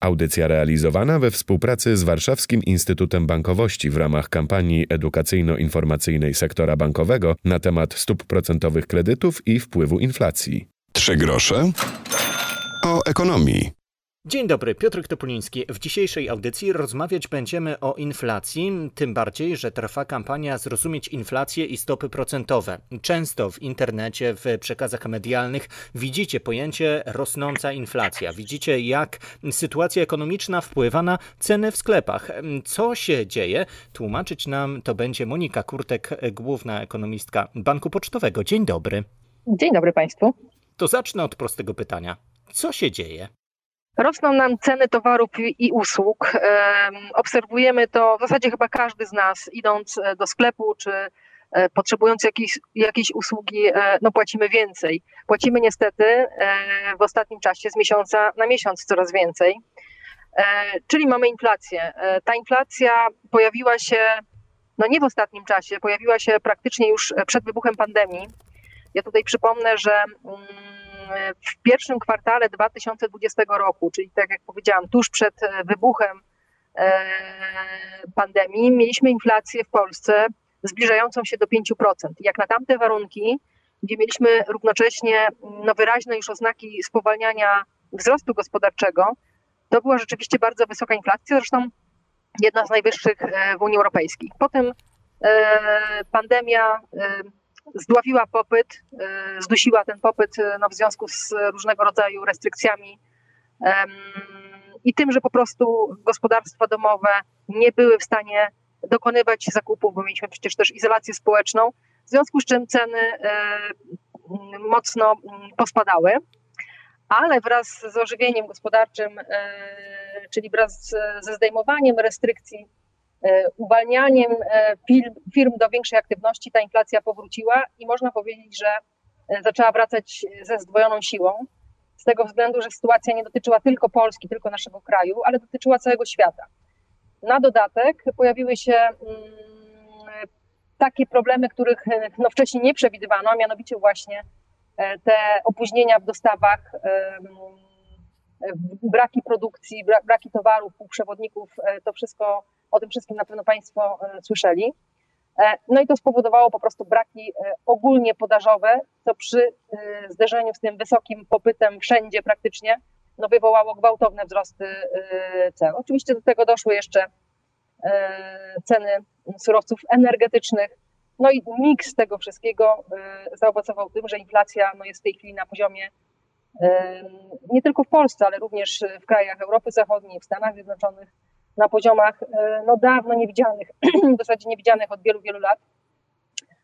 Audycja realizowana we współpracy z Warszawskim Instytutem Bankowości w ramach kampanii edukacyjno-informacyjnej sektora bankowego na temat stóp procentowych kredytów i wpływu inflacji. Trzy grosze o ekonomii. Dzień dobry, Piotr Topuliński. W dzisiejszej audycji rozmawiać będziemy o inflacji, tym bardziej, że trwa kampania Zrozumieć inflację i stopy procentowe. Często w internecie, w przekazach medialnych widzicie pojęcie rosnąca inflacja. Widzicie, jak sytuacja ekonomiczna wpływa na ceny w sklepach. Co się dzieje? Tłumaczyć nam to będzie Monika Kurtek, główna ekonomistka Banku Pocztowego. Dzień dobry. Dzień dobry Państwu. To zacznę od prostego pytania. Co się dzieje? Rosną nam ceny towarów i usług. Obserwujemy to w zasadzie chyba każdy z nas, idąc e, do sklepu czy e, potrzebując jakiejś, jakiejś usługi, e, no płacimy więcej. Płacimy niestety w ostatnim czasie z miesiąca na miesiąc coraz więcej. Czyli mamy inflację. Ta inflacja pojawiła się, no nie w ostatnim czasie, pojawiła się praktycznie już przed wybuchem pandemii. Ja tutaj przypomnę, że mm, w pierwszym kwartale 2020 roku, czyli tak jak powiedziałam, tuż przed e, wybuchem e, pandemii, mieliśmy inflację w Polsce zbliżającą się do 5%. Jak na tamte warunki, gdzie mieliśmy równocześnie no, wyraźne już oznaki spowalniania wzrostu gospodarczego, to była rzeczywiście bardzo wysoka inflacja, zresztą jedna z najwyższych e, w Unii Europejskiej. Potem pandemia zdławiła popyt, y, zdusiła ten popyt y, no, w związku z różnego rodzaju restrykcjami i tym, że po prostu gospodarstwa domowe nie były w stanie dokonywać zakupów, bo mieliśmy przecież też izolację społeczną, w związku z czym ceny y, mocno mm, pospadały. Ale wraz z ożywieniem gospodarczym, czyli wraz ze zdejmowaniem restrykcji E, uwalnianiem e, firm, firm do większej aktywności ta inflacja powróciła i można powiedzieć, że e, zaczęła wracać ze zdwojoną siłą. Z tego względu, że sytuacja nie dotyczyła tylko Polski, tylko naszego kraju, ale dotyczyła całego świata. Na dodatek pojawiły się mm, takie problemy, których no, wcześniej nie przewidywano, a mianowicie właśnie te opóźnienia w dostawach, braki produkcji, braki towarów, półprzewodników, to wszystko o tym wszystkim na pewno Państwo e, słyszeli. E, no i to spowodowało po prostu braki e, ogólnie podażowe, co przy zderzeniu z tym wysokim popytem wszędzie praktycznie, no wywołało gwałtowne wzrosty cen. Oczywiście do tego doszły jeszcze ceny surowców energetycznych, no i miks tego wszystkiego zaowocował tym, że inflacja no jest w tej chwili na poziomie nie tylko w Polsce, ale również w krajach Europy Zachodniej, w Stanach Zjednoczonych, na poziomach e, no, dawno niewidzianych, w zasadzie niewidzianych od wielu, wielu lat.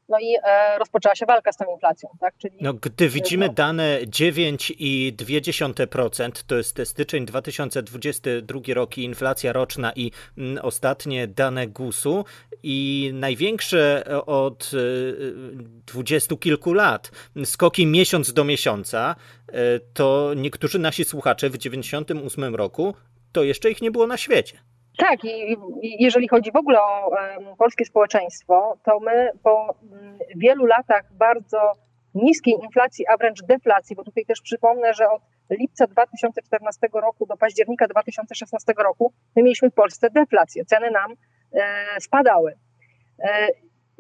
No i e, rozpoczęła się walka z tą inflacją. Tak? Czyli, no, gdy widzimy no, dane 9,2%, to jest styczeń 2022 rok i inflacja roczna i m, mm, ostatnie dane GUS-u i największe od e, dwudziestu kilku lat skoki miesiąc do miesiąca, e, to niektórzy nasi słuchacze w 98 roku to jeszcze ich nie było na świecie. Tak, i, jeżeli chodzi w ogóle o polskie społeczeństwo, to my po wielu latach bardzo niskiej inflacji, a wręcz deflacji, bo tutaj też przypomnę, że od lipca 2014 roku do października 2016 roku my mieliśmy w Polsce deflację, ceny nam e, spadały. E,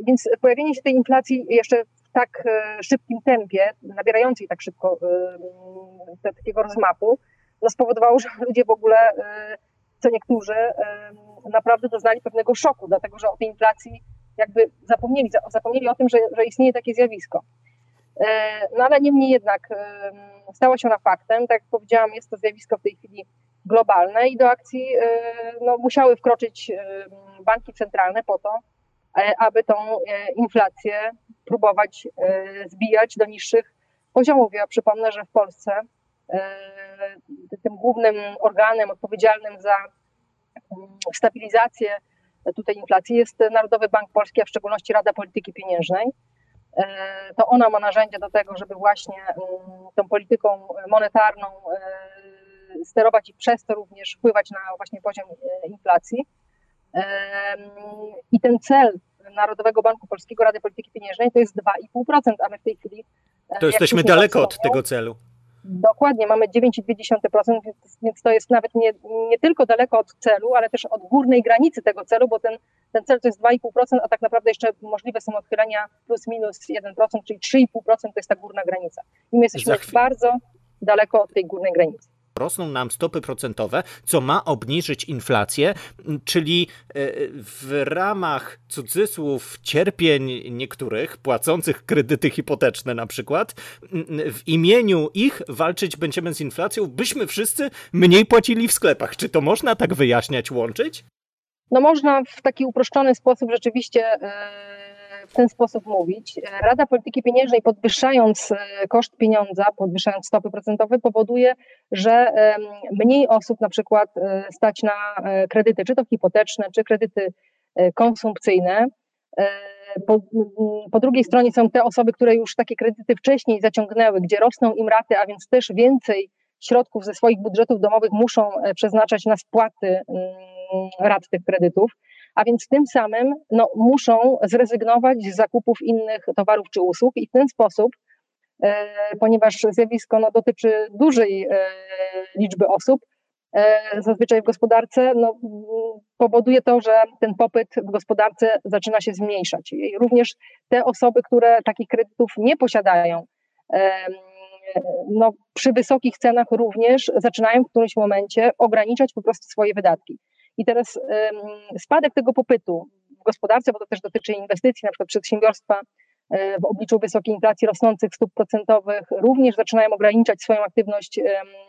więc pojawienie się tej inflacji jeszcze w tak e, szybkim tempie, nabierającej tak szybko takiego rozmachu, no spowodowało, że ludzie w ogóle co niektórzy naprawdę doznali pewnego szoku, dlatego że o tej inflacji jakby zapomnieli, zapomnieli o tym, że, że istnieje takie zjawisko. E, no ale niemniej jednak stało się ona faktem. Tak jak powiedziałam, jest to zjawisko w tej chwili globalne i do akcji e, no, musiały wkroczyć banki centralne po to, e, aby tą inflację próbować zbijać do niższych poziomów. Ja przypomnę, że w Polsce tym głównym organem odpowiedzialnym za mm, stabilizację tutaj inflacji jest Narodowy Bank Polski, a w szczególności Rada Polityki Pieniężnej. E, to ona ma narzędzia do tego, żeby właśnie mm, tą polityką monetarną e, sterować i przez to również wpływać na właśnie poziom e, inflacji. I ten cel Narodowego Banku Polskiego, Rady Polityki Pieniężnej to jest 2,5%, a my w tej chwili. To jesteśmy daleko od tego celu. Dokładnie, mamy 9,2%, więc to jest nawet nie, nie tylko daleko od celu, ale też od górnej granicy tego celu, bo ten, ten cel to jest 2,5%, a tak naprawdę jeszcze możliwe są odchylenia plus minus 1%, czyli 3,5% to jest ta górna granica. I my jesteśmy bardzo daleko od tej górnej granicy rosną nam stopy procentowe, co ma obniżyć inflację, czyli e, w ramach cudzysłów cierpień niektórych płacących kredyty hipoteczne na przykład, w imieniu ich walczyć będziemy z inflacją, byśmy wszyscy mniej płacili w sklepach. Czy to można tak wyjaśniać, łączyć? No można w taki uproszczony sposób rzeczywiście yy w ten sposób mówić. Rada Polityki Pieniężnej podwyższając e, koszt pieniądza, podwyższając stopy procentowe powoduje, że mniej osób na przykład e, stać na e, kredyty, czy to hipoteczne, czy kredyty konsumpcyjne. Po, po, drugiej stronie są te osoby, które już takie kredyty wcześniej zaciągnęły, gdzie rosną im raty, a więc też więcej środków ze swoich budżetów domowych muszą przeznaczać na spłaty rat tych kredytów a więc tym samym no, muszą zrezygnować z zakupów innych towarów czy usług i w ten sposób, e, ponieważ zjawisko no, dotyczy dużej e, liczby osób, e, zazwyczaj w gospodarce, no, powoduje to, że ten popyt w gospodarce zaczyna się zmniejszać. I również te osoby, które takich kredytów nie posiadają, no, przy wysokich cenach również zaczynają w którymś momencie ograniczać po prostu swoje wydatki. I teraz spadek tego popytu w gospodarce, bo to też dotyczy inwestycji, na przykład przedsiębiorstwa e, w obliczu wysokiej inflacji, rosnących stóp procentowych, również zaczynają ograniczać swoją aktywność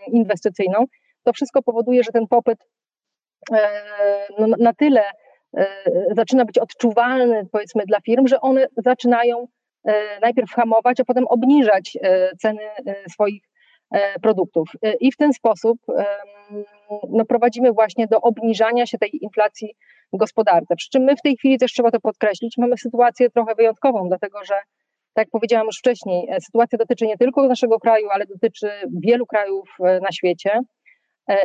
inwestycyjną. To wszystko powoduje, że ten popyt e, no, na tyle e, zaczyna być odczuwalny, powiedzmy, dla firm, że one zaczynają najpierw hamować, a potem obniżać ceny swoich produktów. I w ten sposób no, prowadzimy właśnie do obniżania się tej inflacji w gospodarce. Przy czym my w tej chwili też trzeba to podkreślić, mamy sytuację trochę wyjątkową, dlatego że tak jak powiedziałam już wcześniej, e, sytuacja dotyczy nie tylko naszego kraju, ale dotyczy wielu krajów na świecie.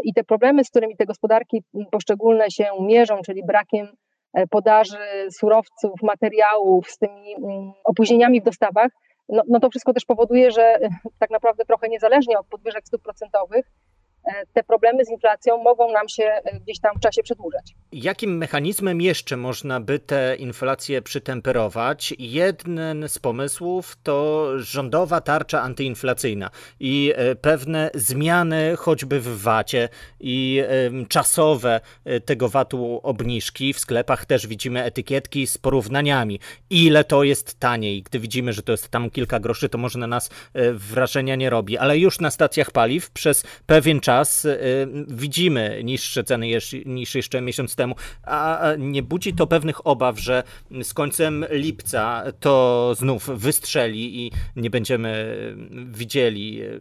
I te problemy, z którymi te gospodarki poszczególne się mierzą, czyli brakiem podaży surowców, materiałów, z tymi opóźnieniami w dostawach, no, no to wszystko też powoduje, że tak naprawdę trochę niezależnie od podwyżek stóp procentowych, E, te problemy z inflacją mogą nam się e, gdzieś tam w czasie przedłużać. Jakim mechanizmem jeszcze można by tę inflację przytemperować? Jeden z pomysłów to rządowa tarcza antyinflacyjna i e, pewne zmiany choćby w VAT-ie i czasowe tego VAT-u obniżki. W sklepach też widzimy etykietki z porównaniami, ile to jest taniej. Gdy widzimy, że to jest tam kilka groszy, to może na nas wrażenia nie robi, ale już na stacjach paliw przez pewien czas czas y, widzimy niższe ceny niż jeszcze miesiąc temu, a nie budzi to pewnych obaw, że z końcem lipca to znów wystrzeli i nie będziemy widzieli y,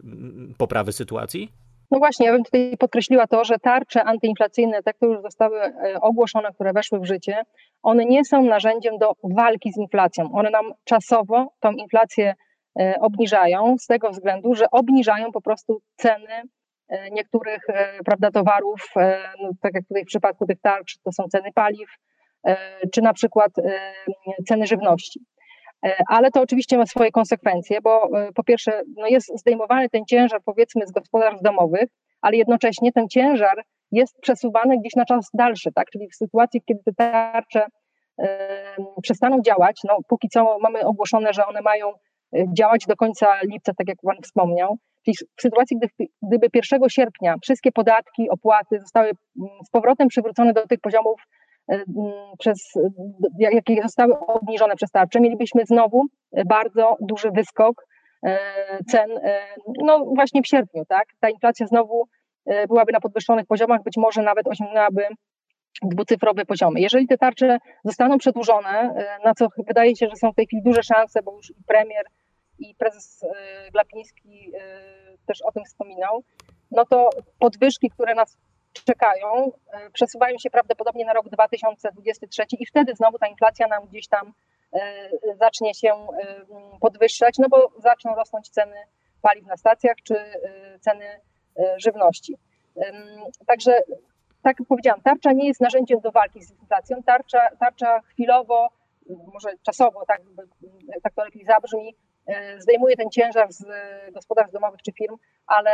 poprawy sytuacji? No właśnie, ja bym tutaj podkreśliła to, że tarcze antyinflacyjne, te, które już zostały e, ogłoszone, które weszły w życie, one nie są narzędziem do walki z inflacją. One nam czasowo tą inflację obniżają z tego względu, że obniżają po prostu ceny niektórych e, prawda, towarów, e, no, tak jak tutaj w przypadku tych tarcz, to są ceny paliw, czy na przykład ceny żywności. Ale to oczywiście ma swoje konsekwencje, bo po pierwsze no jest zdejmowany ten ciężar powiedzmy z gospodarstw domowych, ale jednocześnie ten ciężar jest przesuwany gdzieś na czas dalszy, tak? Czyli w sytuacji, kiedy te tarcze przestaną działać, no póki co mamy ogłoszone, że one mają działać do końca lipca, tak jak Pan wspomniał, Czyli w sytuacji, gdy, gdyby 1 sierpnia wszystkie podatki, opłaty zostały mm, z powrotem przywrócone do tych poziomów, e, mm, przez, jakie zostały obniżone przez tarczę, mielibyśmy znowu bardzo duży wyskok cen, no właśnie w sierpniu, tak? Ta inflacja znowu byłaby na podwyższonych poziomach, być może nawet osiągnęłaby dwucyfrowe poziomy. Jeżeli te tarcze zostaną przedłużone, na co wydaje się, że są w tej chwili duże szanse, bo już premier i prezes e, Glapiński e, też o tym wspominał, no to podwyżki, które nas czekają, e, przesuwają się prawdopodobnie na rok 2023 i wtedy znowu ta inflacja nam gdzieś tam zacznie się podwyższać, no bo zaczną rosnąć ceny paliw na stacjach czy ceny żywności. Także, tak jak powiedziałam, tarcza nie jest narzędziem do walki z inflacją. Tarcza, tarcza chwilowo, może czasowo, tak, tak to lepiej zabrzmi, zdejmuje ten ciężar z gospodarstw domowych czy firm, ale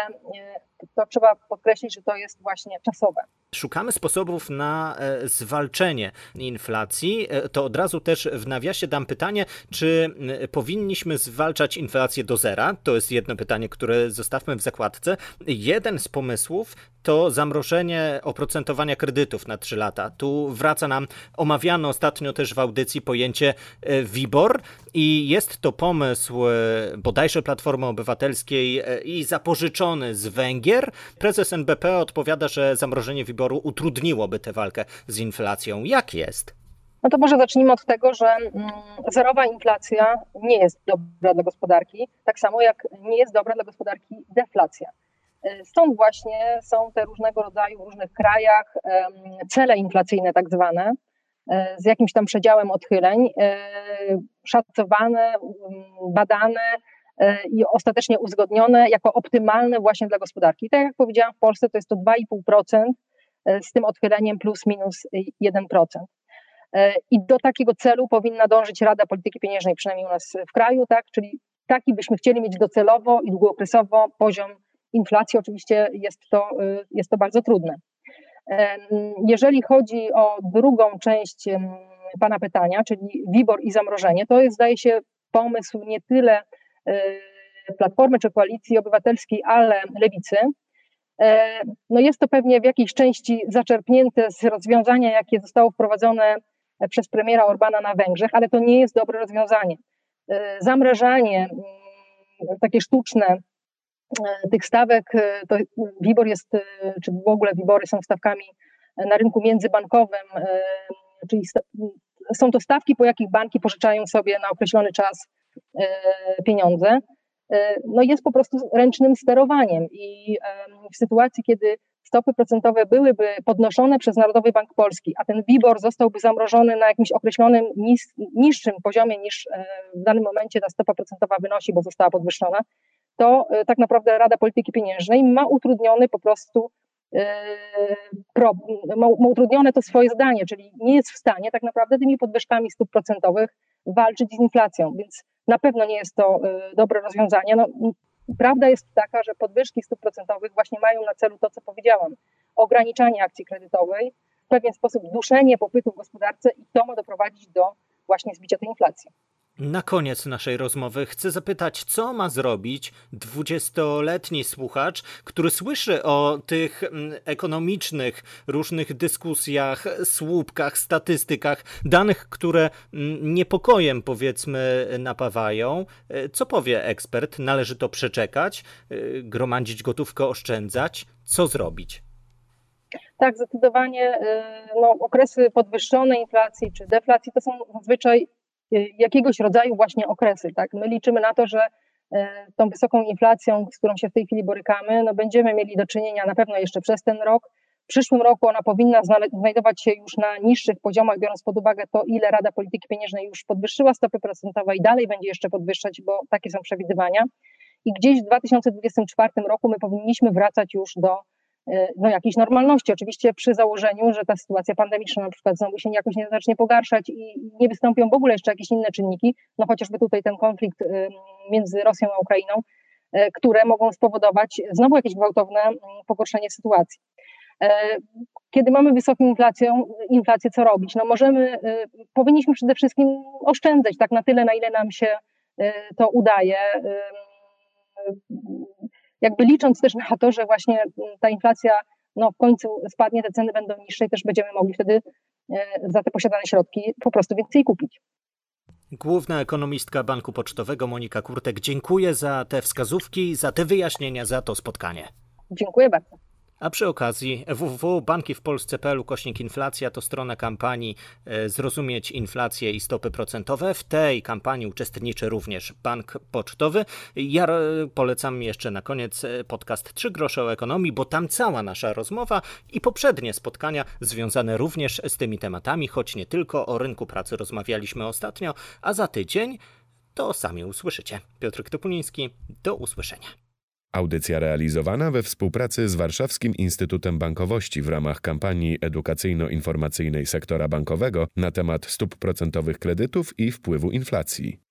to trzeba podkreślić, że to jest właśnie czasowe. Szukamy sposobów na e, zwalczenie inflacji. E, to od razu też w nawiasie dam pytanie, czy powinniśmy zwalczać inflację do zera? To jest jedno pytanie, które zostawmy w zakładce. Jeden z pomysłów to zamrożenie oprocentowania kredytów na 3 lata. Tu wraca nam omawiano ostatnio też w audycji pojęcie e, WIBOR i jest to pomysł bodajże Platformy Obywatelskiej i zapożyczony z Węgier. Prezes NBP odpowiada, że zamrożenie wyboru utrudniłoby tę walkę z inflacją. Jak jest? No to może zacznijmy od tego, że mm, zerowa inflacja nie jest dobra dla gospodarki, tak samo jak nie jest dobra dla gospodarki deflacja. E, stąd właśnie są te różnego rodzaju w różnych krajach cele inflacyjne, tak zwane, e, z jakimś tam przedziałem odchyleń, e, szacowane, mm, badane i ostatecznie uzgodnione jako optymalne właśnie dla gospodarki. Tak jak powiedziałam, w Polsce to jest to 2,5% E, z tym odchyleniem plus minus 1%. E, I do takiego celu powinna dążyć Rada Polityki Pieniężnej, przynajmniej u nas w kraju, tak? czyli taki byśmy chcieli mieć docelowo i długookresowo poziom inflacji. Oczywiście jest to, e, jest to bardzo trudne. Jeżeli chodzi o drugą część Pana pytania, czyli WIBOR i zamrożenie, to jest, zdaje się, pomysł nie tyle Platformy czy Koalicji Obywatelskiej, ale Lewicy, E, no jest to pewnie w jakiejś części zaczerpnięte z rozwiązania, jakie zostało wprowadzone przez premiera Orbana na Węgrzech, ale to nie jest dobre rozwiązanie. E, zamrażanie, mm, takie sztuczne e, tych stawek, to WIBOR jest, czy w ogóle WIBORy są stawkami na rynku międzybankowym, czyli są to stawki, po jakich banki pożyczają sobie na określony czas pieniądze. E, no jest po prostu ręcznym sterowaniem i w sytuacji, kiedy stopy procentowe byłyby podnoszone przez Narodowy Bank Polski, a ten WIBOR zostałby zamrożony na jakimś określonym nis, niższym poziomie niż e, w danym momencie ta stopa procentowa wynosi, bo została podwyższona, to e, tak naprawdę Rada Polityki Pieniężnej ma utrudniony po prostu ma utrudnione to swoje zdanie, czyli nie jest w stanie tak naprawdę tymi podwyżkami stóp procentowych walczyć z inflacją, więc na pewno nie jest to y, dobre rozwiązanie. No, prawda jest taka, że podwyżki stóp procentowych właśnie mają na celu to, co powiedziałam, ograniczanie akcji kredytowej, w pewien sposób duszenie popytu w gospodarce i to ma doprowadzić do właśnie zbicia tej inflacji. Na koniec naszej rozmowy chcę zapytać, co ma zrobić dwudziestoletni słuchacz, który słyszy o tych mm, ekonomicznych różnych dyskusjach, słupkach, statystykach, danych, które mm, niepokojem powiedzmy napawają. E, co powie ekspert? Należy to przeczekać, e, gromadzić gotówkę, oszczędzać. Co zrobić? Tak, zdecydowanie e, no, okresy podwyższonej inflacji czy deflacji to są zazwyczaj jakiegoś rodzaju właśnie okresy. Tak? My liczymy na to, że y, tą wysoką inflacją, z którą się w tej chwili borykamy, no będziemy mieli do czynienia na pewno jeszcze przez ten rok. W przyszłym roku ona powinna znajdować się już na niższych poziomach, biorąc pod uwagę to, ile Rada Polityki Pieniężnej już podwyższyła stopy procentowe i dalej będzie jeszcze podwyższać, bo takie są przewidywania. I gdzieś w 2024 roku my powinniśmy wracać już do no, jakiejś normalności. Oczywiście przy założeniu, że ta sytuacja pandemiczna na przykład znowu się jakoś nie zacznie pogarszać i nie wystąpią w ogóle jeszcze jakieś inne czynniki, no chociażby tutaj ten konflikt między Rosją a Ukrainą, e, które mogą spowodować znowu jakieś gwałtowne pogorszenie sytuacji. Kiedy mamy wysoką inflację, inflację co robić? No możemy, powinniśmy przede wszystkim oszczędzać tak na tyle, na ile nam się to udaje jakby licząc też na to, że właśnie mm, ta inflacja no, w końcu spadnie, te ceny będą niższe i też będziemy mogli wtedy e, za te posiadane środki po prostu więcej kupić. Główna ekonomistka Banku Pocztowego Monika Kurtek, dziękuję za te wskazówki, za te wyjaśnienia, za to spotkanie. Dziękuję bardzo. A przy okazji www.bankivpolsce.pl kośnik inflacja to strona kampanii e, Zrozumieć inflację i stopy procentowe. W tej kampanii uczestniczy również Bank Pocztowy. Ja polecam jeszcze na koniec e, podcast 3 grosze o ekonomii, bo tam cała nasza rozmowa i poprzednie spotkania związane również z tymi tematami, choć nie tylko o rynku pracy rozmawialiśmy ostatnio, a za tydzień to sami usłyszycie. Piotr Topuliński, do usłyszenia. Audycja realizowana we współpracy z Warszawskim Instytutem Bankowości w ramach kampanii edukacyjno-informacyjnej sektora bankowego na temat stóp procentowych kredytów i wpływu inflacji.